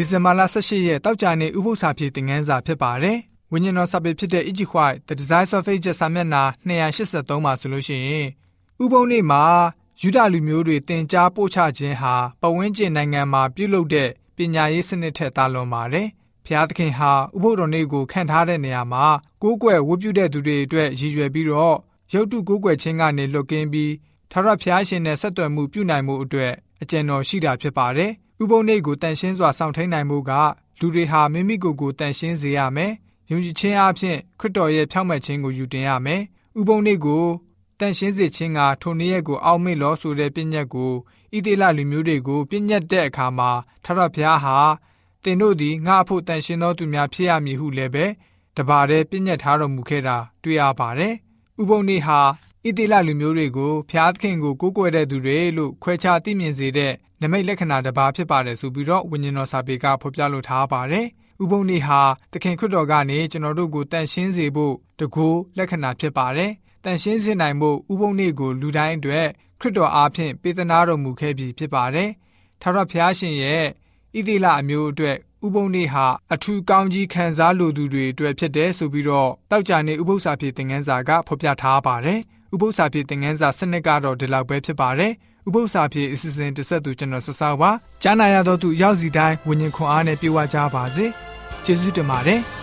ဒီဇင်ဘာလ18ရက်တောက်ကြနေဥပုသ္စာပြေသင်ခန်းစာဖြစ်ပါတယ်။ဝိညာဉ်တော်စာပေဖြစ်တဲ့ Egypt White The Desire of Ages စာမျက်နှာ283မှာဆိုလို့ရှိရင်ဥပုံနေ့မှာယူဒလူမျိုးတွေတင် जा ပို့ချခြင်းဟာပဝန်းကျင်နိုင်ငံမှာပြုလုပ်တဲ့ပညာရေးစနစ်ထက်သာလွန်ပါတယ်။ဖျားသခင်ဟာဥပုဒ်တော်နေ့ကိုခံထားတဲ့နေရာမှာကိုးကွယ်ဝတ်ပြုတဲ့သူတွေအတွက်ရည်ရွယ်ပြီးတော့ရုပ်တုကိုးကွယ်ခြင်းကနေလွတ်ကင်းပြီးထာဝရဘုရားရှင်နဲ့ဆက်သွယ်မှုပြုနိုင်မှုအတွက်အကျဉ်းတော်ရှိတာဖြစ်ပါတယ်။ ဥပုံနေ့ကိုတန်ရှင်းစွာဆောင်ထိန်နိုင်မှုကလူတွေဟာမိမိကိုယ်ကိုတန်ရှင်းစေရမယ်။ယုံကြည်ခြင်းအပြင်ခရစ်တော်ရဲ့ဖြောင့်မတ်ခြင်းကိုယူတင်ရမယ်။ဥပုံနေ့ကိုတန်ရှင်းစေခြင်းကထိုနေ့ရက်ကိုအောက်မေ့လို့ဆိုတဲ့ပြည့်ညက်ကိုဣသေလလူမျိုးတွေကိုပြည့်ညက်တဲ့အခါမှာထာဝရဘုရားဟာတင်တို့သည်ငါအဖို့တန်ရှင်းသောသူများဖြစ်ရမည်ဟုလည်းပဲတပါးတည်းပြည့်ညက်ထားတော်မူခဲ့တာတွေ့ရပါတယ်။ဥပုံနေ့ဟာ ဣတိလလူမျိုးတွေကိုဖျားသခင်ကိုကိုးကွယ်တဲ့သူတွေလို့ခွဲခြားသိမြင်စေတဲ့နမိတ်လက္ခဏာတစ်ပါးဖြစ်ပါတယ်ဆိုပြီးတော့ဝိညာဉ်တော်စာပေကဖော်ပြလိုထားပါတယ်။ဥပုံနေ့ဟာသခင်ခရစ်တော်ကနေကျွန်တော်တို့ကိုတန်ရှင်းစေဖို့တကူလက္ခဏာဖြစ်ပါတယ်။တန်ရှင်းစေနိုင်ဖို့ဥပုံနေ့ကိုလူတိုင်းအတွက်ခရစ်တော်အားဖြင့်ပေးသနာတော်မူခဲ့ပြီးဖြစ်ပါတယ်။ထာဝရဘုရားရှင်ရဲ့ဣတိလအမျိုးအတွက်ဥပုံနေ့ဟာအထူးကောင်းကြီးခံစားလိုသူတွေအတွက်ဖြစ်တယ်ဆိုပြီးတော့တောက်ကြနေဥပု္ပ္ပစာဖြစ်သင်ခန်းစာကဖော်ပြထားပါတယ်။ ဥပု္ပ္ပစာဖြစ်သင်ခန်းစာစနစ်ကတော့ဒီလောက်ပဲဖြစ်ပါတယ်။ဥပု္ပ္ပစာဖြစ်အစီအစဉ်တစ်ဆက်သူကျွန်တော်ဆဆပါကြားနာရတော့သူရောက်စီတိုင်းဝิญဉ်ခွန်အားနဲ့ပြေဝကြပါစေ။ကျေးဇူးတင်ပါတယ်။